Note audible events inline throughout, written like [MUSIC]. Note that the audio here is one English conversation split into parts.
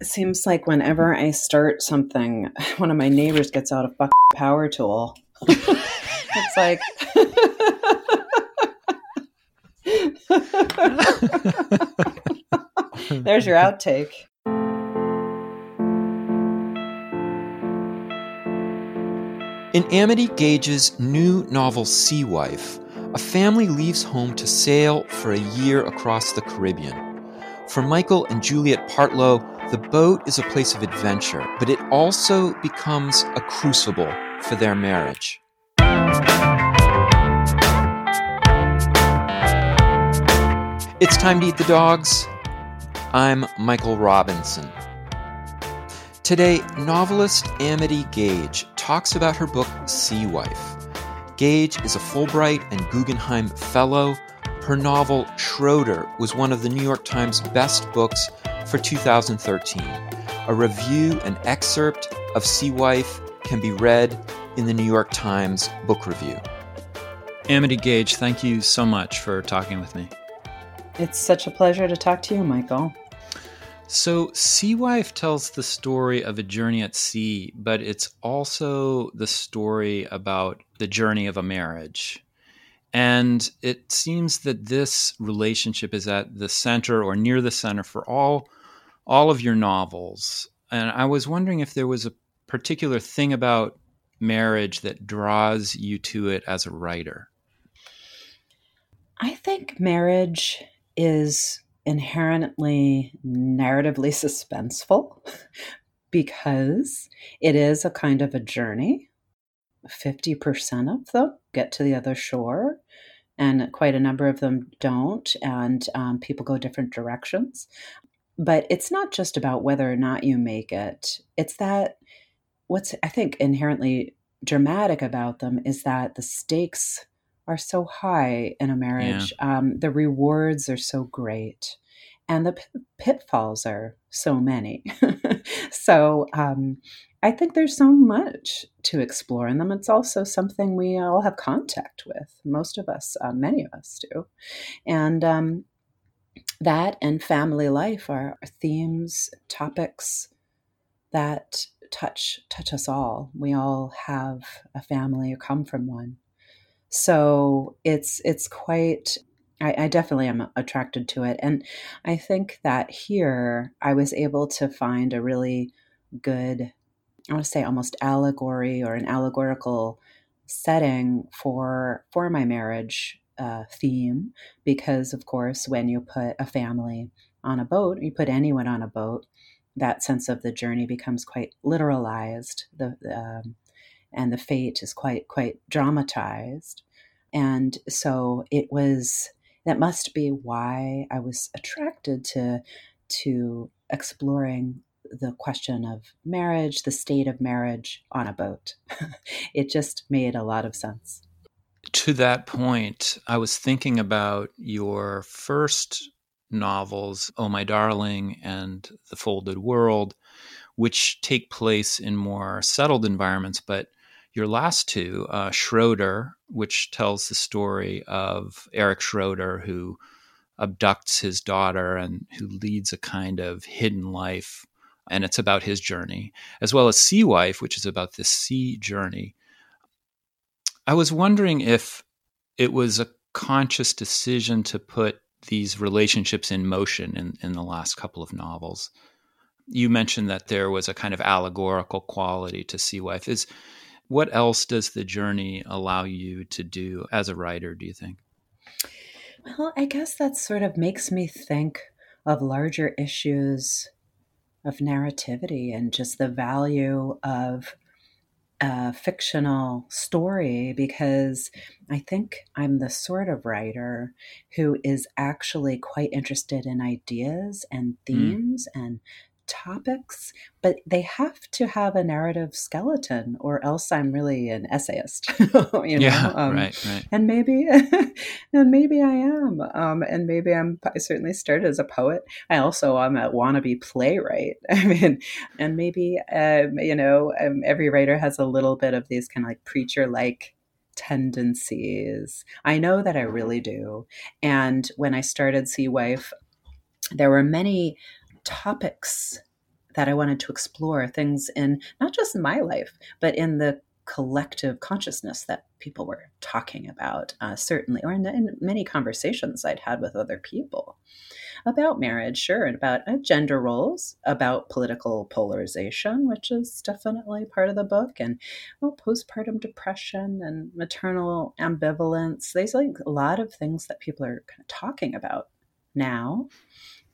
It seems like whenever I start something, [LAUGHS] one of my neighbors gets out a power tool. it's like [LAUGHS] There's your outtake. In Amity Gaige's new novel Sea Wife, a family leaves home to sail for a year across the Caribbean. For Michael and Juliet Partlow, the boat is a place of adventure, but it also becomes a crucible for their marriage. It's time to eat the dogs. I'm Michael Robinson. Today, novelist Amity Gaige talks about her book Sea Wife. Gaige is a Fulbright and Guggenheim Fellow. Her novel Schroeder was one of the New York Times best books for 2013. A review and excerpt of Sea Wife can be read in the New York Times Book Review. Amity Gaige, thank you so much for talking with me. It's such a pleasure to talk to you, Michael. So, Sea Wife tells the story of a journey at sea, but it's also the story about the journey of a marriage. And it seems that this relationship is at the center or near the center for all all of your novels. And I was wondering if there was a particular thing about marriage that draws you to it as a writer. I think marriage is inherently narratively suspenseful [LAUGHS] because it is a kind of a journey. 50% of them get to the other shore, and quite a number of them don't, and um, people go different directions. But it's not just about whether or not you make it, it's that what's, I think, inherently dramatic about them is that the stakes are so high in a marriage. Yeah. Um, the rewards are so great, and the p- pitfalls are so many. [LAUGHS] so um, I think there's so much to explore in them. It's also something we all have contact with. Most of us, uh, many of us do, and um, that and family life are themes, topics that touch touch us all. We all have a family or come from one. So it's it's quite I, I, definitely am attracted to it. And I think that here I was able to find a really good, I want to say almost allegory or an allegorical setting for for my marriage uh, theme because of course when you put a family on a boat you put anyone on a boat that sense of the journey becomes quite literalized the um, and the fate is quite quite dramatized and so it was that must be why I was attracted to to exploring the question of marriage, the state of marriage on a boat. [LAUGHS] it just made a lot of sense. To that point, I was thinking about your first novels, Oh My Darling and The Folded World, which take place in more settled environments, but your last two, uh, Schroeder, which tells the story of Eric Schroeder, who abducts his daughter and who leads a kind of hidden life. And it's about his journey, as well as Sea Wife, which is about the sea journey. I was wondering if it was a conscious decision to put these relationships in motion in, in the last couple of novels. You mentioned that there was a kind of allegorical quality to Sea Wife. Is what else does the journey allow you to do as a writer, do you think? Well, I guess that sort of makes me think of larger issues of narrativity and just the value of a fictional story because I think I'm the sort of writer who is actually quite interested in ideas and mm. themes mm. and topics, but they have to have a narrative skeleton, or else I'm really an essayist. [LAUGHS] you know? Yeah, um, right, right. And maybe, [LAUGHS] and maybe I am, um, and maybe I'm. I certainly started as a poet. I also am a wannabe playwright. [LAUGHS] I mean, and maybe um, you know, um, every writer has a little bit of these kind of like preacher-like tendencies. I know that I really do. And when I started Sea Wife, there were many topics that I wanted to explore things in not just my life, but in the collective consciousness that people were talking about, uh, certainly, or in, in, many conversations I'd had with other people about marriage, sure, and about uh, gender roles, about political polarization, which is definitely part of the book, and well, postpartum depression and maternal ambivalence. There's like a lot of things that people are kind of talking about now.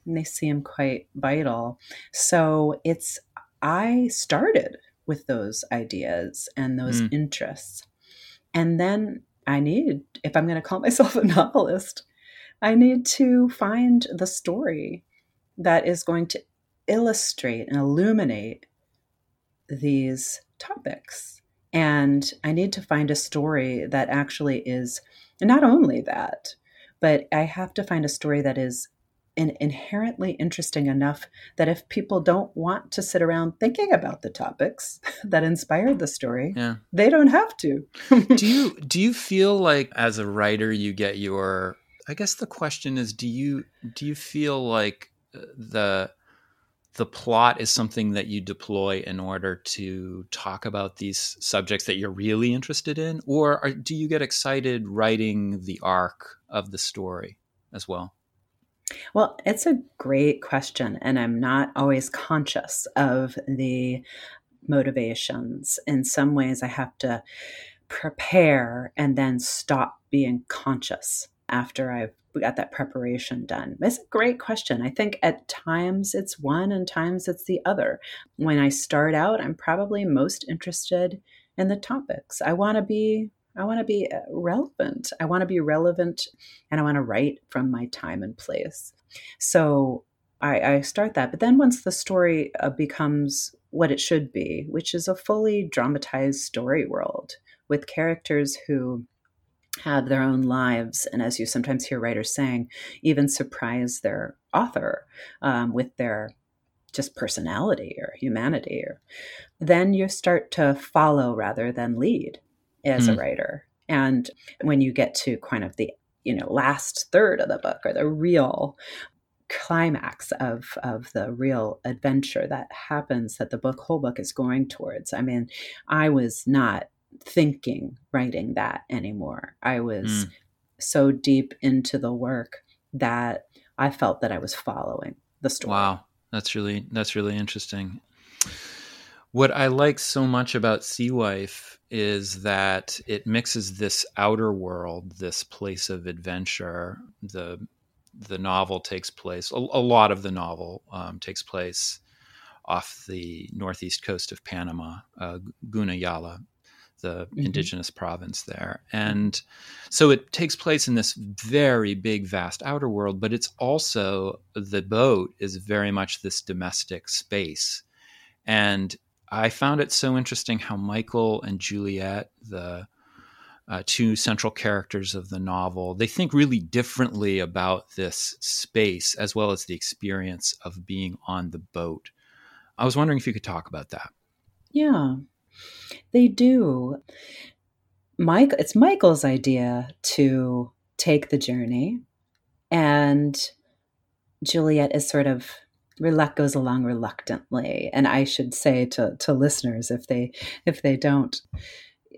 And they seem quite vital. So it's, I started with those ideas and those mm. interests. And then I need, if I'm going to call [LAUGHS] myself a novelist, I need to find the story that is going to illustrate and illuminate these topics. And I need to find a story that actually is not only that, but I have to find a story that is in, inherently interesting enough that if people don't want to sit around thinking about the topics [LAUGHS] that inspired the story, yeah. they don't have to. [LAUGHS] do you do you feel like as a writer you get your I guess the question is do you do you feel like uh, the the plot is something that you deploy in order to talk about these subjects that you're really interested in or are, do you get excited writing the arc of the story as well? Well, it's a great question and I'm not always conscious of the motivations. In some ways I have to prepare and then stop being conscious after I've got that preparation done? It's a great question. I think at times it's one and times it's the other. When I start out, I'm probably most interested in the topics. I want to be I want to be uh, relevant. I want to be relevant and I want to write from my time and place. So I, I start that. But then once the story uh, becomes what it should be, which is a fully dramatized story world with characters who have their own lives, and as you sometimes hear writers saying, even surprise their author um, with their just personality or humanity. Or then you start to follow rather than lead as mm. a writer. And when you get to kind of the you know last third of the book or the real climax of of the real adventure that happens that the book whole book is going towards i mean i was not thinking writing that anymore. I was mm. so deep into the work that I felt that I was following the story. Wow. That's really that's really interesting. What I like so much about Sea Wife is that it mixes this outer world, this place of adventure. The the novel takes place. A, a lot of the novel um, takes place off the northeast coast of Panama, uh, Gunayala, the mm-hmm. indigenous province there. And so it takes place in this very big, vast outer world, but it's also the boat is very much this domestic space. And I found it so interesting how Michael and Juliet, the uh, two central characters of the novel, they think really differently about this space as well as the experience of being on the boat. I was wondering if you could talk about that. Yeah, they do. Mike, it's Michael's idea to take the journey, and Juliet is sort of reluct goes along reluctantly. And I should say to to listeners, if they if they don't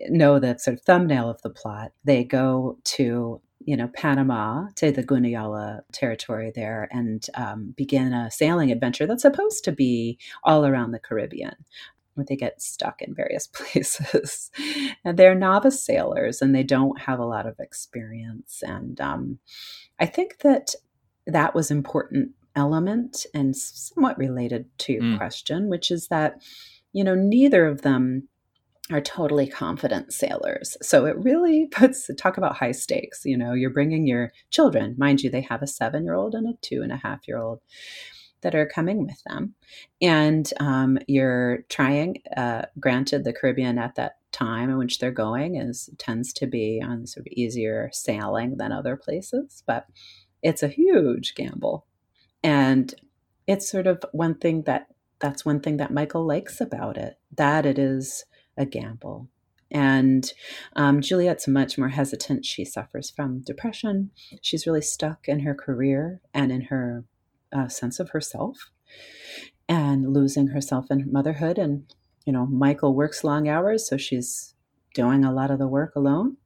know the sort of thumbnail of the plot, they go to you know Panama to the Gunayala territory there and um, begin a sailing adventure that's supposed to be all around the Caribbean But they get stuck in various [LAUGHS] places. and they're novice sailors and they don't have a lot of experience. And um, I think that that was important element and somewhat related to your mm. question, which is that, you know, neither of them are totally confident sailors. So it really [LAUGHS] puts talk about high stakes. You know, you're bringing your children, mind you, they have a seven year old and a two and a half year old that are coming with them. And um, you're trying, uh, granted, the Caribbean at that time in which they're going is tends to be on sort of easier sailing than other places, but it's a huge gamble. And it's sort of one thing that that's one thing that Michael likes about it, that it is a gamble. And um, Juliet's much more hesitant. She suffers from depression. She's really stuck in her career and in her uh, sense of herself. and losing herself in motherhood. And, you know, Michael works long hours, so she's doing a lot of the work alone.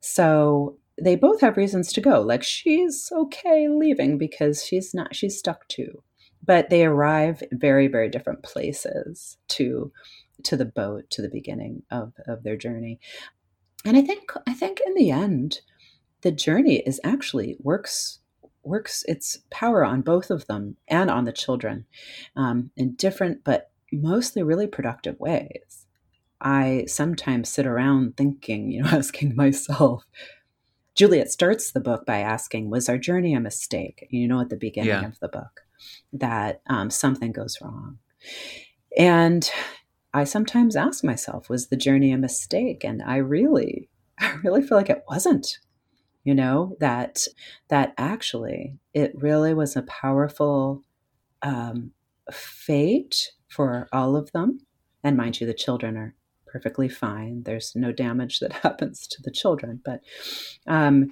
So they both have reasons to go. Like she's okay leaving because she's not, she's stuck too. But they arrive very, very different places to to the boat to the beginning of, of their journey. And I think I think in the end, the journey is actually works works its power on both of them and on the children um, in different but mostly really productive ways. I sometimes sit around thinking, you know, [LAUGHS] asking myself, Juliet starts the book by asking, Was our journey a mistake? You know, at the beginning yeah. of the book, that um, something goes wrong. And I sometimes ask myself, Was the journey a mistake? And I really, I really feel like it wasn't you know that that actually it really was a powerful um, fate for all of them and mind you the children are perfectly fine. There's no damage that [LAUGHS] happens to the children but um,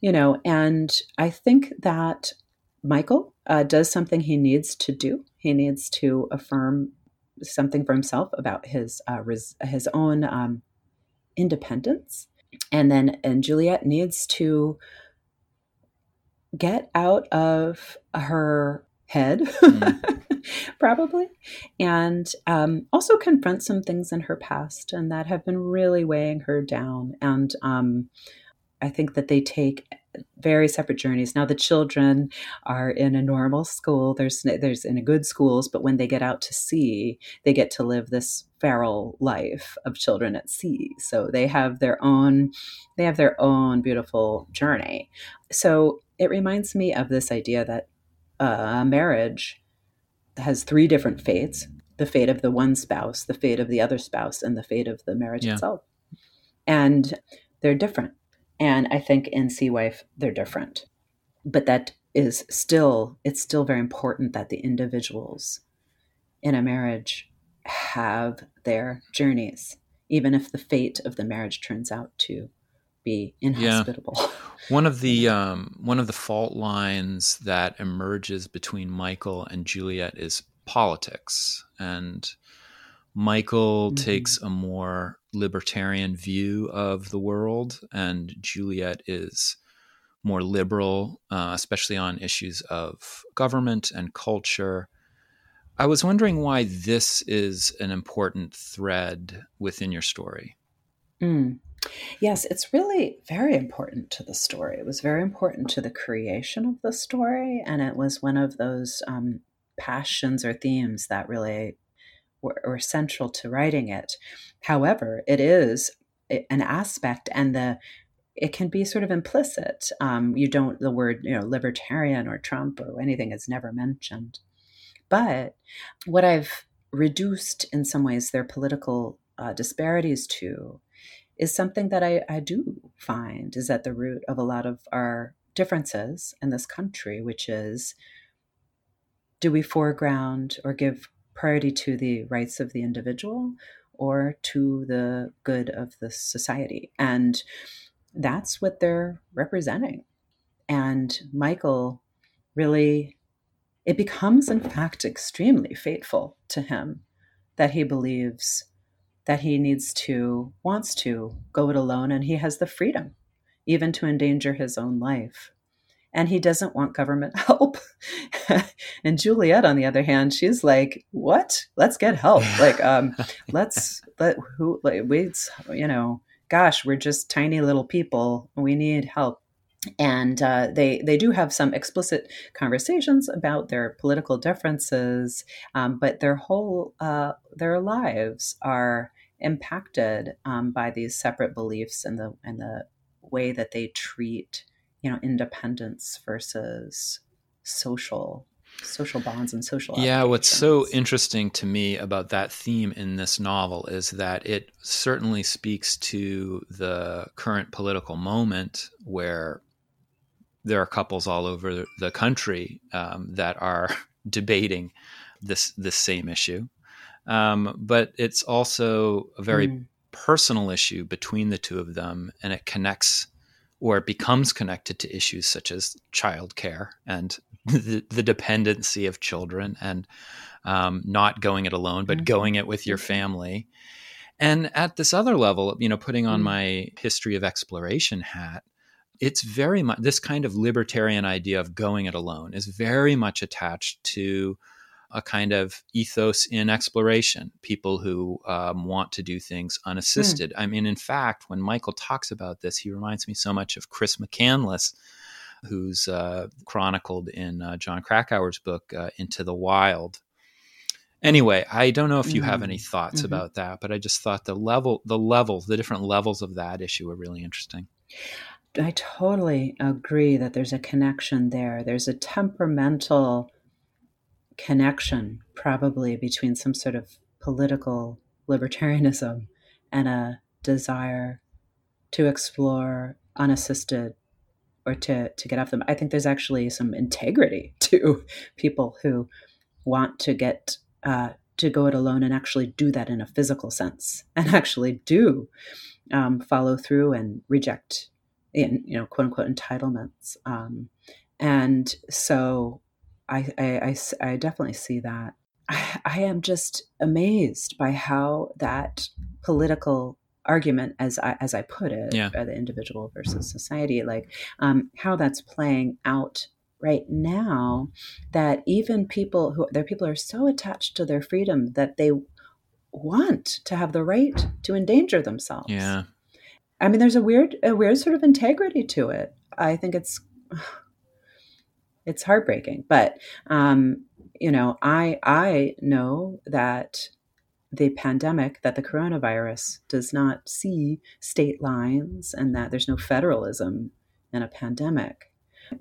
you know and i think that michael uh, does something he needs to do. He needs to affirm something for himself about his uh, res- his own um, independence. And then and Juliet needs to get out of her head. Mm. [LAUGHS] [LAUGHS] probably and um, also confront some things in her past and that have been really weighing her down and um, i think that they take very separate journeys. Now the children are in a normal school. There's there's in a good schools, but when they get out to sea, they get to live this feral life of children at sea. So they have their own they have their own beautiful journey. So it reminds me of this idea that uh, marriage has three different fates the fate of the one spouse, the fate of the other spouse, and the fate of the marriage yeah. itself. And they're different. And I think in Sea Wife, they're different. But that is still, it's still very important that the individuals in a marriage have their journeys, even if the fate of the marriage turns out to be inhospitable. Yeah. [LAUGHS] One of the um, one of the fault lines that emerges between Michael and Juliet is politics, and Michael mm-hmm. takes a more libertarian view of the world, and Juliet is more liberal, uh, especially on issues of government and culture. I was wondering why this is an important thread within your story. Mm. Yes, it's really very important to the story. It was very important to the creation of the story, and it was one of those um, passions or themes that really were, were central to writing it. However, it is an aspect, and the it can be sort of implicit. Um, you don't the word you know libertarian or Trump or anything is never mentioned. But what I've reduced in some ways their political uh, disparities to is something that I, I do find is at the root of a lot of our differences in this country, which is do we foreground or give priority to the rights of the individual or to the good of the society. And that's what they're representing. And Michael really, it becomes, in fact, extremely fateful to him that he believes that he needs to, wants to go it alone, and he has the freedom even to endanger his own life and he doesn't want government [LAUGHS] help. and Juliet, on the other hand, she's like, "What? Let's get help! [LAUGHS] Like, um, let's let who like we, you know, gosh, we're just tiny little people. We need help." And uh, they they do have some explicit conversations about their political differences, um, but their whole uh, their lives are impacted um, by these separate beliefs and the and the way that they treat you know independence versus social social bonds and social yeah what's so interesting to me about that theme in this novel is that it certainly speaks to the current political moment where there are couples all over the country um, that are [LAUGHS] debating this this same issue um, but it's also a very mm. personal issue between the two of them and it connects or it becomes connected to issues such as childcare and [LAUGHS] the, the dependency of children and um, not going it alone, but mm-hmm. going it with your mm-hmm. family. And at this other level, you know, putting on mm-hmm. my history of exploration hat, it's very much this kind of libertarian idea of going it alone is very much attached to a kind of ethos in exploration people who um, want to do things hmm. unassisted mm. i mean in fact when michael talks about this he reminds me so much of chris mccandless who's uh, chronicled in uh, jon krakauer's book uh, into the wild anyway i don't know if you mm. have any hmm. thoughts mm-hmm. about that but i just thought the level the levels the different levels of that issue are really interesting I totally agree that there's a connection there. There's a temperamental connection, probably, between some sort of political libertarianism and a desire to explore unassisted or to, to get off them. I think there's actually some integrity [LAUGHS] to people who want to get uh, to go it alone and actually do that in a physical sense and [LAUGHS] actually do um, follow through and reject in you know quote unquote entitlements um, and so I, I, I, I definitely see that I, [SIGHS] I am just amazed by how that political argument as I, as I put it yeah. the individual versus society like um, how that's playing out right now that even people who their people are so attached to their freedom that they want to have the right to endanger themselves yeah I mean, there's a weird, a weird sort of integrity to it. I think it's, [SIGHS] it's heartbreaking. But um, you know, I I know that the pandemic, that the coronavirus does not see state lines, and that there's no federalism in a pandemic.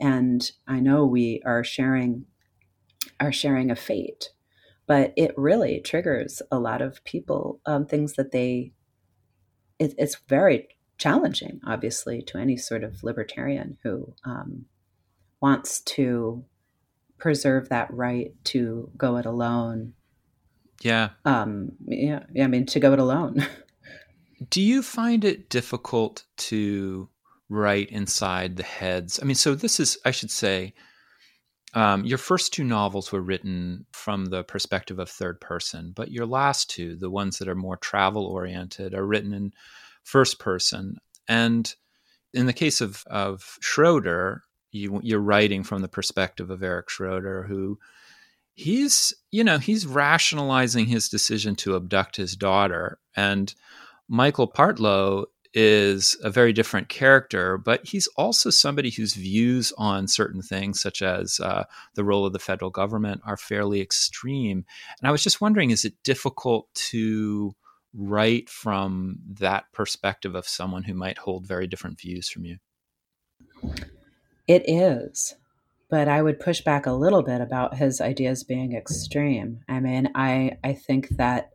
And I know we are sharing are sharing a fate, but it really triggers a lot of people um, things that they. It, it's very challenging, obviously, to any sort of libertarian who um, wants to preserve that right to go it alone. Yeah. Um, yeah. Yeah. I mean, to go it alone. [LAUGHS] Do you find it difficult to write inside the heads? I mean, so this is, I should say, um, your first two novels were written from the perspective of third person, but your last two, the ones that are more travel oriented, are written in first person. And in the case of, of Schroeder, you, you're writing from the perspective of Eric Schroeder, who he's, you know, he's rationalizing his decision to abduct his daughter. And Michael Partlow is a very different character, but he's also somebody whose views on certain things, such as uh, the role of the federal government, are fairly extreme. And I was just wondering is it difficult to write from that perspective of someone who might hold very different views from you? It is. But I would push back a little bit about his ideas being extreme. I mean, I, I think that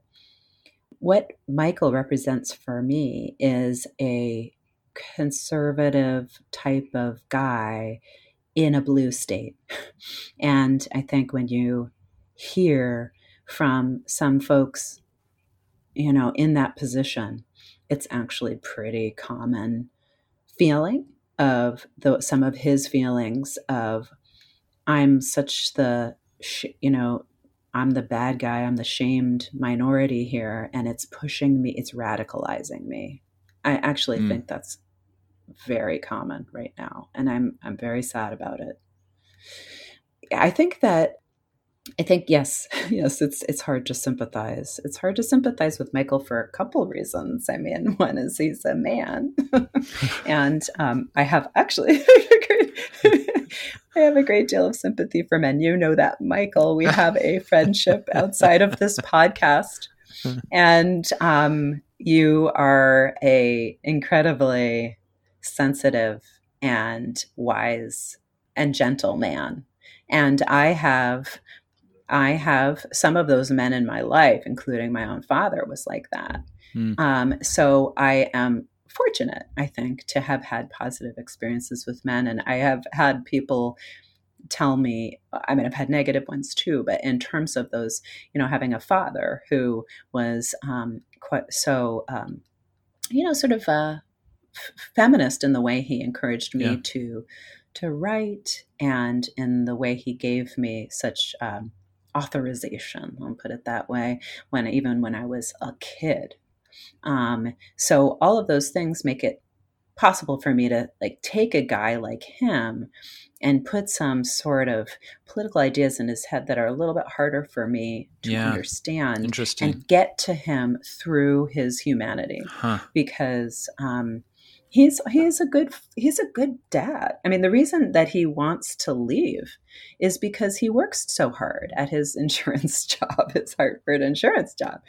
what Michael represents for me is a conservative type of guy in a blue state. [LAUGHS] And I think when you hear from some folks you know, in that position, it's actually pretty common feeling of the, some of his feelings of I'm such the you know I'm the bad guy I'm the shamed minority here and it's pushing me it's radicalizing me I actually mm. think that's very common right now and I'm I'm very sad about it I think that I think yes, [LAUGHS] yes, it's it's hard to sympathize. It's hard to sympathize with Michael for a couple reasons. I mean, [LAUGHS] one is he's a man, [LAUGHS] and um, I have actually I have a great deal of sympathy for men. You know that, Michael. We have a friendship outside of this podcast, and um, you are a incredibly sensitive and wise and gentle man. And I have I have some of those men in my life, including my own father, was like that. Mm. Um, so I am fortunate, I think, to have had positive experiences with men. And I have had people tell me, I mean, I've had negative ones too, but in terms of those, you know, having a father who was um, quite so, um, you know, sort of uh, feminist in the way he encouraged me yeah. to to write and in the way he gave me such um, authorization i'll put it that way when even when i was a kid um, so all of those things make it possible for me to like take a guy like him and put some sort of political ideas in his head that are a little bit harder for me to yeah. understand Interesting. and get to him through his humanity huh. because um, he's he's a good he's a good dad. I mean, the reason that he wants to leave is because he works so hard at his [LAUGHS] insurance job, his Hartford insurance job,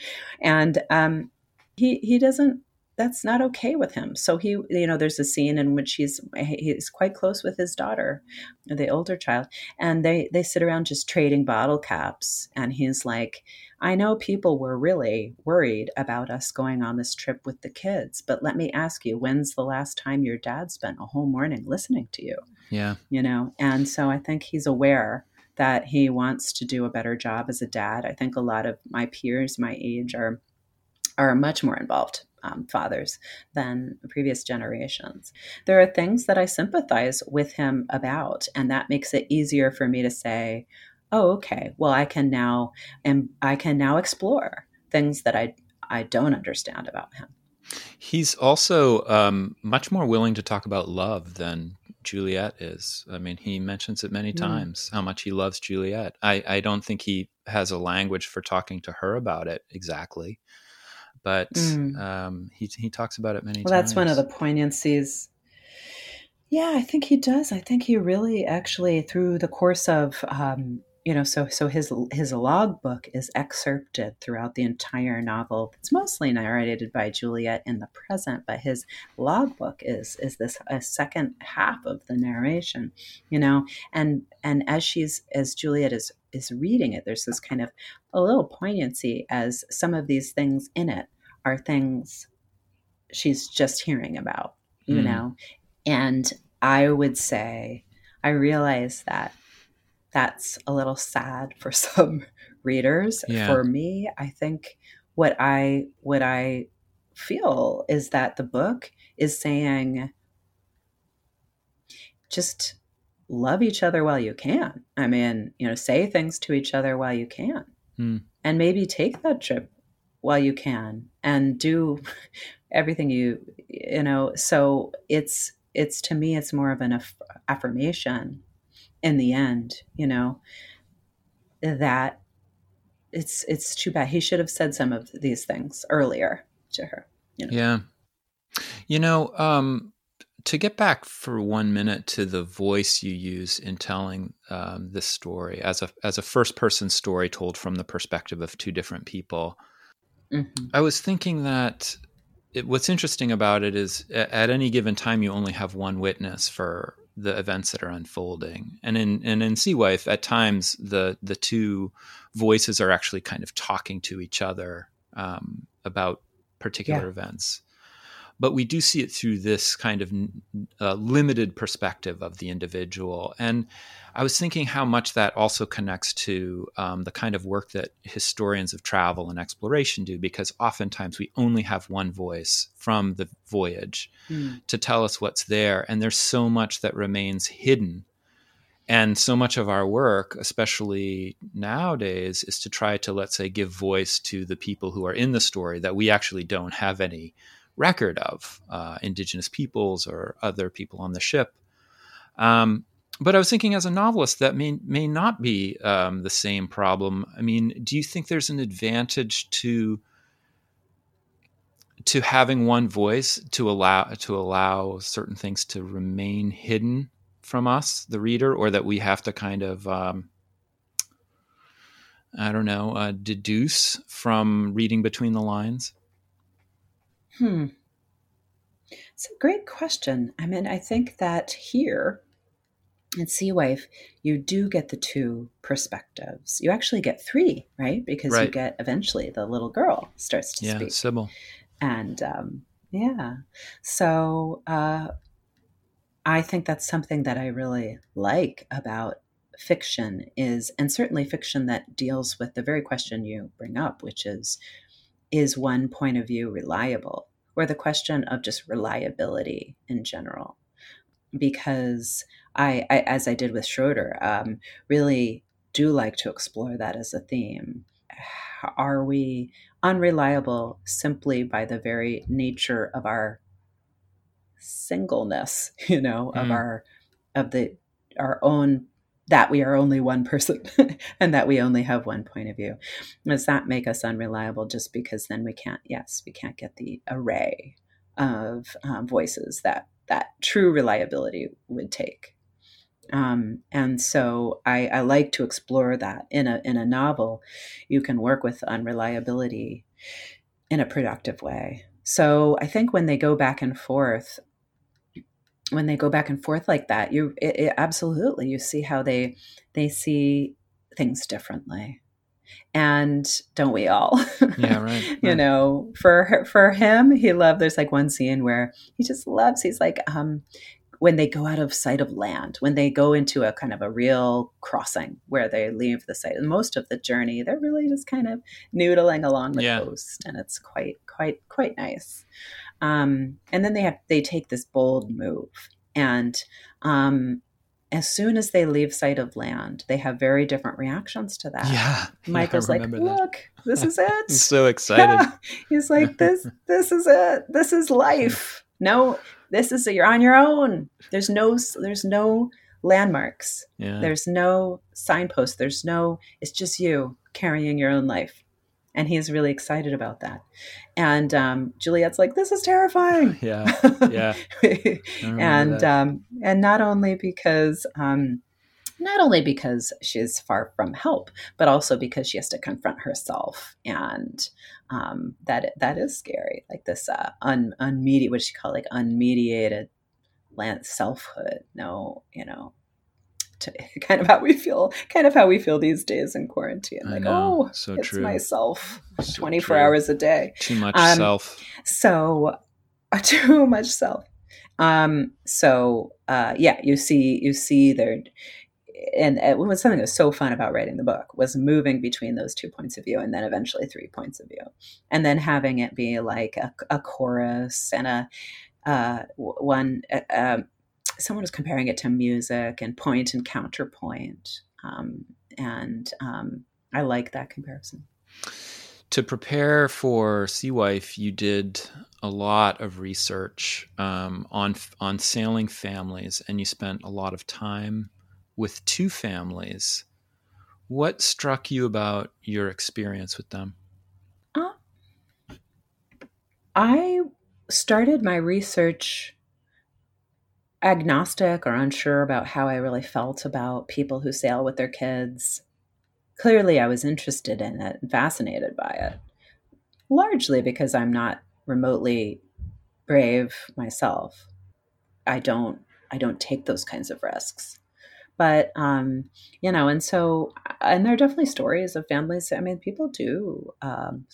and um, he he doesn't that's not okay with him. So he, you know, there's a scene in which he's he's quite close with his daughter, the older child, and they they sit around just trading bottle caps, and he's like, I know people were really worried about us going on this trip with the kids, but let me ask you, when's the last time your dad spent a whole morning listening to you? Yeah, you know, and so I think he's aware that he wants to do a better job as a dad. I think a lot of my peers my age are are much more involved um, fathers than previous generations. There are things that I sympathize with him about, and that makes it easier for me to say, "Oh, okay. Well, I can now and I can now explore things that I I don't understand about him." He's also um, much more willing to talk about love than Juliet is. I mean, he mentions it many mm. times how much he loves Juliet. I, I don't think he has a language for talking to her about it exactly but mm. um, he he talks about it many well, times. Well, that's one of the poignancies. Yeah, I think he does. I think he really actually through the course of um, you know, so so his his logbook is excerpted throughout the entire novel. It's mostly narrated by Juliet in the present, but his logbook is is this a second half of the narration, you know, and and as she's as Juliet is is reading it, there's this kind of a little poignancy as some of these things in it are things she's just hearing about, you mm. know? And I would say, I realize that that's a little sad for [LAUGHS] some readers. Yeah. For me, I think what I what I feel is that the book is saying just love each other while you can. I mean, you know, say things to each other while you can. Mm. And maybe take that trip while you can and do [LAUGHS] everything you you know so it's it's to me it's more of an aff- affirmation in the end you know that it's it's too bad he should have said some of these things earlier to her you know? yeah you know um to get back for one minute to the voice you use in telling um, this story as a as a first person story told from the perspective of two different people Mm-hmm. I was thinking that it, what's interesting about it is at any given time you only have one witness for the events that are unfolding, and in and in Sea Wife at times the the two voices are actually kind of talking to each other um, about particular yeah. events but we do see it through this kind of uh, limited perspective of the individual. And I was thinking how much that also connects to um, the kind of work that historians of travel and exploration do, because oftentimes we only have one voice from the voyage mm. to tell us what's there. And there's so much that remains hidden. And so much of our work, especially nowadays, is to try to, let's say, give voice to the people who are in the story that we actually don't have any record of uh, indigenous peoples or other people on the ship. Um, but I was thinking, as a novelist, that may may not be um, the same problem. I mean, do you think there's an advantage to to having one voice to allow to allow certain things to remain hidden from us, the reader, or that we have to kind of um, I don't know, uh, deduce from reading between the lines? Hmm. It's a great question. I mean, I think that here in Sea Wife, you do get the two perspectives. You actually get three, right? Because right. you get eventually the little girl starts to yeah, speak. Sybil. And um, yeah. So uh, I think that's something that I really like about fiction is, and certainly fiction that deals with the very question you bring up, which is is one point of view reliable? Or the question of just reliability in general. Because I, I, as I did with Schroeder, um, really do like to explore that as a theme. Are we unreliable simply by the very nature of our singleness, [LAUGHS] you know, mm. of our of the our own that we are only one person [LAUGHS] and that we only have one point of view. Does that make us unreliable just because then we can't, yes, we can't get the array of um, voices that that true reliability would take. Um, and so I, I, like to explore that in a in a novel. You can work with unreliability in a productive way. So I think when they go back and forth, when they go back and forth like that, you it, it, absolutely you see how they they see things differently. And don't we all? Yeah right, [LAUGHS] right, you know for for him he loved there's like one scene where he just loves he's like um when they go out of sight of land when they go into a kind of a real crossing where they leave the site and most of the journey they're really just kind of noodling along the yeah. coast and it's quite quite quite nice um, and then they have they take this bold move and um, as soon as they leave sight of land, they have very different reactions to that. Yeah. Michael's like, look, this is [LAUGHS] it. He's so excited. Yeah. [LAUGHS] He's like, this, this is it. This is life. No, this is it. You're on your own. There's no, there's no landmarks. Yeah. There's no signpost. There's no, it's just you carrying your own life and he's really excited about that. And um, Juliet's like, "This is terrifying." [LAUGHS] Yeah, [LAUGHS] yeah. and um, and not only because um, not only because she's far from help, but also because she has to confront herself, and um, that that is scary. Like this uh, un unmediated, what she call like unmediated selfhood. No, you know, to [LAUGHS] kind of how we feel, kind of how we feel these days in quarantine. Like, oh, so it's true. myself, so 24 true. hours a day. Too much um, self. So, uh, [LAUGHS] too much self. Um, so, uh, yeah, you see, you see there, and it was something that was so fun about writing the book was moving between those two points of view and then eventually three points of view and then having it be like a, a chorus and a uh, one uh, um, someone was comparing it to music and point and counterpoint. Um, and um, I like that comparison. To prepare for Sea Wife, you did a lot of research um, on on sailing families, and you spent a lot of time with two families. What struck you about your experience with them? Uh, I started my research agnostic or unsure about how I really felt about people who sail with their kids. Clearly, I was interested in it and fascinated by it, largely because I'm not remotely brave myself. I don't I don't take those kinds of risks. But um, you know, and so and there are definitely stories of families. I mean, people do um,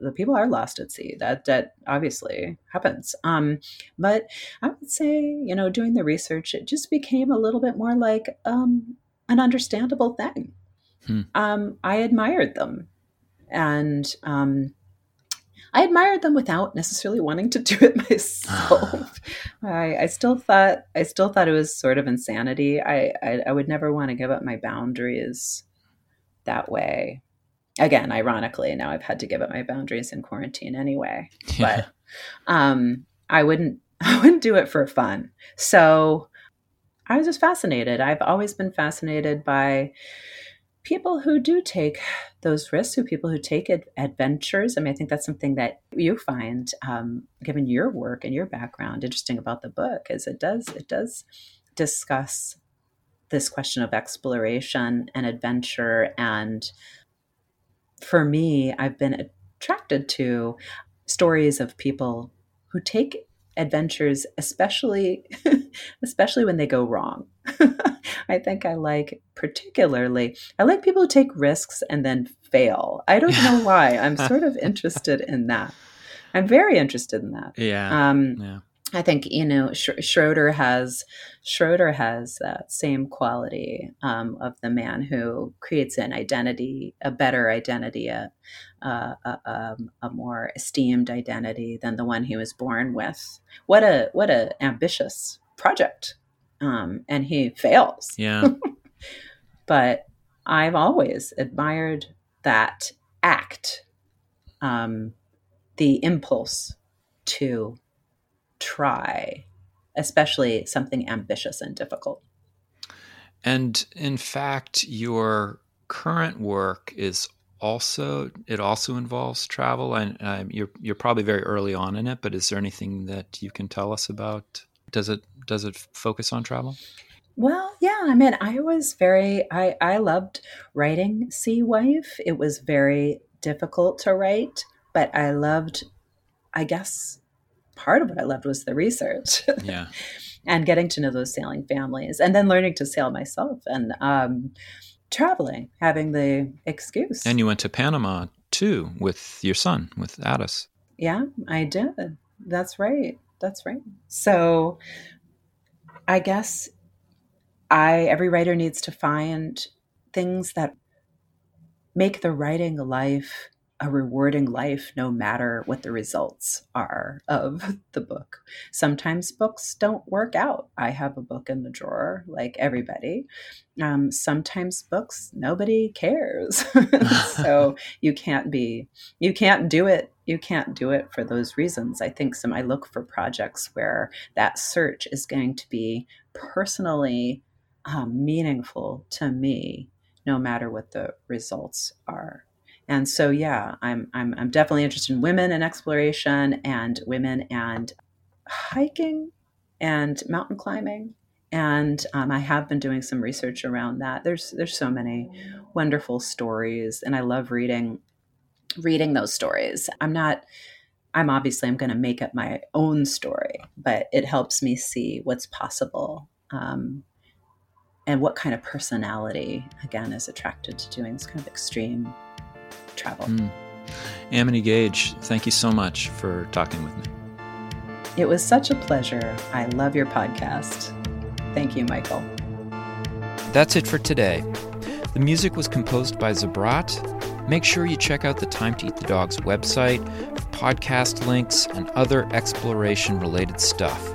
the people are lost at sea. That that obviously happens. Um, but I would say, you know, doing the research, it just became a little bit more like um, an understandable thing. Hmm. Um, I admired them, and um, I admired them without necessarily wanting to do it [LAUGHS] myself. [SIGHS] I, I, still thought I still thought it was sort of insanity. I, I, I would never want to give up my boundaries that way again, ironically, now I've had to give up my boundaries in quarantine anyway. Yeah. But um, I wouldn't [LAUGHS] I wouldn't do it for fun. So I was just fascinated. I've always been fascinated by people who do take those risks, who people who take ad- adventures. I mean, I think that's something that you find, um, given your work and your background, interesting about the book is it does it does discuss this question of exploration and adventure and for me, I've been attracted to stories of people who take adventures especially [LAUGHS] especially when they go wrong. [LAUGHS] I think i like particularly i like people who take risks and then fail. I don't know [LAUGHS] why. I'm sort of interested in that. I'm very interested in that. Yeah. Um yeah I think you know Schroeder has Schroeder has that same quality um, of the man who creates an identity, a better identity, a, a, a, um, a, more esteemed identity than the one he was born with. What a what a ambitious project um, and he fails. Yeah. [LAUGHS] but I've always admired that act, um, the impulse to try, especially something ambitious and difficult. And in fact, your current work is also it also involves travel, and uh, you're you're probably very early on in it. But is there anything that you can tell us about? Does it does it focus on travel? Well, yeah. I mean, I was very I I loved writing Sea Wife. It was very difficult to write, but I loved. I guess part of what I loved was the research. [LAUGHS] Yeah. and getting to know those sailing families, and then learning to sail myself, and um, traveling, having the excuse. And you went to Panama too with your son, with Addis. Yeah, I did. That's right. That's right. So I guess I every writer needs to find things that make the writing life a rewarding life no matter what the results are of [LAUGHS] the book. Sometimes books don't work out. I have a book in the drawer, like everybody. Um, sometimes books nobody cares, [LAUGHS] so [LAUGHS] you can't be you can't do it you can't do it for those reasons. I think some I look for projects where that search is going to be personally um, meaningful to me, no matter what the results are and so yeah I'm, I'm i'm definitely interested in women and exploration and women and hiking and mountain climbing. And um, i have been doing some research around that. There's there's so many wonderful stories and i love reading reading those stories. I'm not i'm obviously i'm going to make up my own story but it helps me see what's possible um, and what kind of personality again is attracted to doing this kind of extreme travel. Mm. Amity Gaige, thank you so much for talking with me. It was such a pleasure. I love your podcast. Thank you, Michael. That's it for today. The music was composed by Zabrat. Make sure you check out the Time to Eat the Dogs website podcast links and other exploration related stuff.